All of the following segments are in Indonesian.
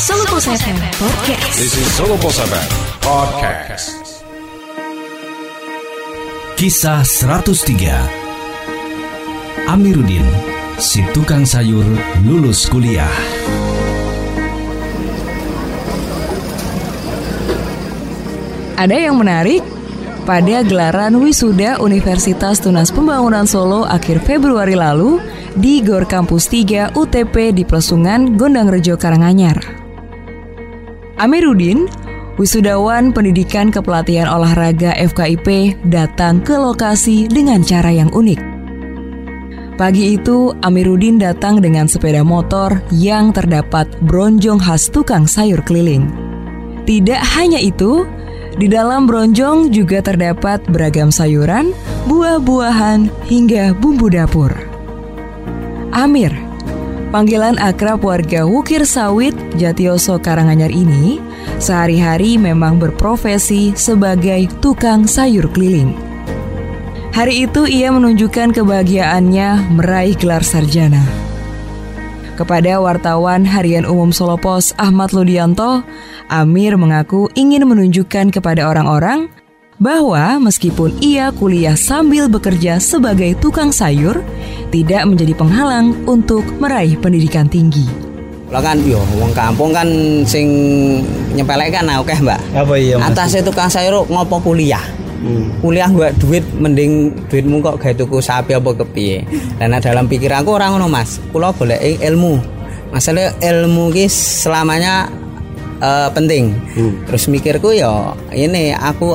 Solo Pos FM Podcast. This is Solo Pos FM Podcast. Kisah 103 Amiruddin, si tukang sayur lulus kuliah. Ada yang menarik? Pada gelaran wisuda Universitas Tunas Pembangunan Solo akhir Februari lalu di Gor Kampus 3 UTP di Plesungan, Gondang Rejo, Karanganyar. Amiruddin, wisudawan pendidikan kepelatihan olahraga FKIP datang ke lokasi dengan cara yang unik. Pagi itu, Amiruddin datang dengan sepeda motor yang terdapat bronjong khas tukang sayur keliling. Tidak hanya itu, di dalam bronjong juga terdapat beragam sayuran, buah-buahan, hingga bumbu dapur. Amir, panggilan akrab warga Wukir Sawit, Jatioso Karanganyar ini, sehari-hari memang berprofesi sebagai tukang sayur keliling. Hari itu ia menunjukkan kebahagiaannya meraih gelar sarjana. Kepada wartawan Harian Umum Solo Pos Ahmad Ludianto, Amir mengaku ingin menunjukkan kepada orang-orang bahwa meskipun ia kuliah sambil bekerja sebagai tukang sayur, tidak menjadi penghalang untuk meraih pendidikan tinggi. Lah kan yo wong kampung kan sing nyepelek kan akeh, Mbak. Apa iya Mas? Atasnya tukang sayur ngopo kuliah? Kuliah gua duit mending duitmu kok gawe tuku sapi apa kepiye. Dan dalam pikiranku orang ngono Mas. Kula golek ilmu. Masalah ilmu ki selamanya eh, penting. Terus mikirku ya ini aku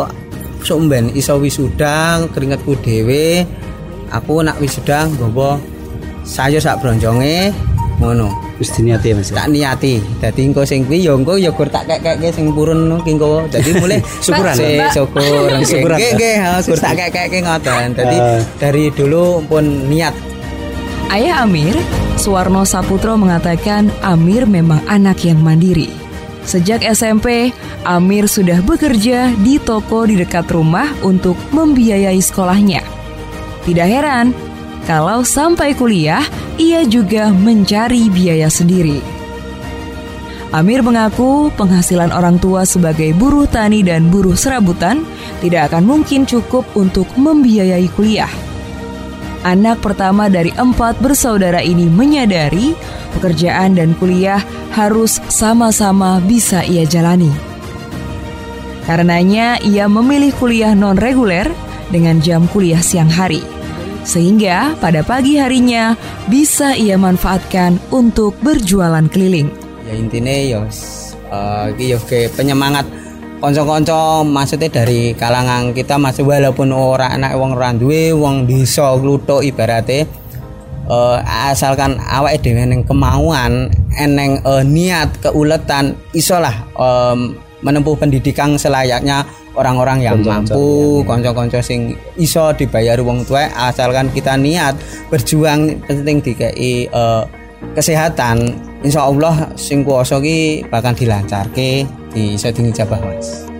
sumben iso wisuda keringetku dhewe. Aku nak wisuda nggawa sayur sak bronjonge ngono. Wis diniati ya Mas. tak niati dadi engko sing kuwi ya engko ya gur tak kek-kekke sing purun ki engko dadi mulai Syukuran, Mbak. syukur Syukuran, nggih nggih ha, gur tak kek-kekke ngoten dadi Ah. dari dulu pun niat Ayah Amir, Suwarno Saputro mengatakan Amir memang anak yang mandiri. Sejak SMP, Amir sudah bekerja di toko di dekat rumah untuk membiayai sekolahnya. Tidak heran kalau sampai kuliah ia juga mencari biaya sendiri. Amir mengaku penghasilan orang tua sebagai buruh tani dan buruh serabutan tidak akan mungkin cukup untuk membiayai kuliah. Anak pertama dari empat bersaudara ini menyadari pekerjaan dan kuliah harus sama-sama bisa ia jalani. Karenanya, ia memilih kuliah non-reguler dengan jam kuliah siang hari. Sehingga pada pagi harinya bisa ia manfaatkan untuk berjualan keliling. ya intine ya s- eh, iki ya ke penyemangat konco-konco maksudnya dari kalangan kita masih walaupun ora anak wong ora duwe wong desa kluthuk ibarate eh, asalkan awake dhewe ning kemauan eneng eh, niat keuletan isolah em, menempuh pendidikan selayaknya orang-orang yang Konco-konco, mampu iya, iya. konco-konco sing iso dibayar wong tua asalkan kita niat berjuang penting dikei eh, kesehatan insya Allah sing kuasa ki bakal dilancarke di iso dijabah mas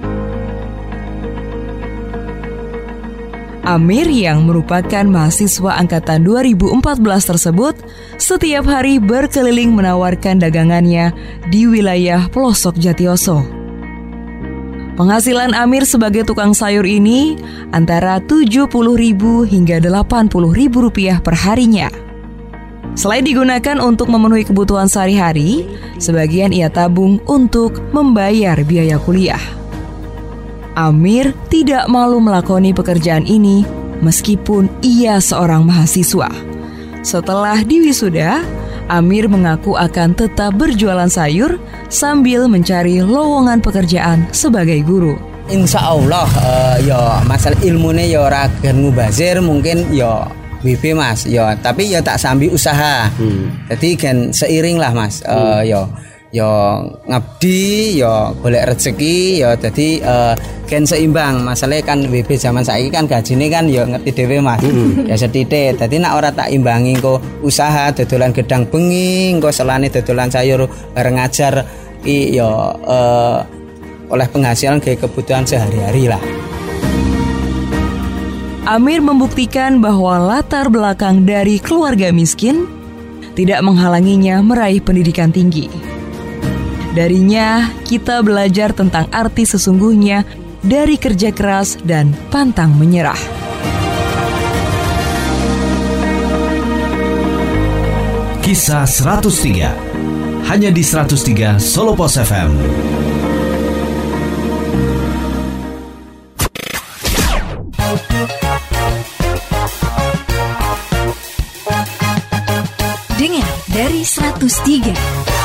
Amir yang merupakan mahasiswa angkatan 2014 tersebut setiap hari berkeliling menawarkan dagangannya di wilayah pelosok Jatioso. Penghasilan Amir sebagai tukang sayur ini antara 70.000 hingga 80.000 rupiah per harinya. Selain digunakan untuk memenuhi kebutuhan sehari-hari, sebagian ia tabung untuk membayar biaya kuliah. Amir tidak malu melakoni pekerjaan ini meskipun ia seorang mahasiswa. Setelah diwisuda, Amir mengaku akan tetap berjualan sayur sambil mencari lowongan pekerjaan sebagai guru. Insya Allah eh, ya masalah ilmunya ya ora gen mubazir mungkin ya WB mas. Ya tapi ya tak sambil usaha. Jadi gen seiring lah mas. Eh, ya ya ngabdi ya golek rezeki ya jadi eh, gen seimbang. Masalahnya kan WB zaman saiki kan gajinya kan ya ngerti dewe mas. Ya setitik jadi nak ora tak imbangi kok usaha dodolan gedang bengi kok selane dodolan sayur bareng ngajar i ya eh, oleh penghasilan kayak kebutuhan sehari-hari lah. Amir membuktikan bahwa latar belakang dari keluarga miskin tidak menghalanginya meraih pendidikan tinggi. Darinya, kita belajar tentang arti sesungguhnya dari kerja keras dan pantang menyerah. Kisah 103 Hanya di 103 Solo Pos FM Dengar dari 103.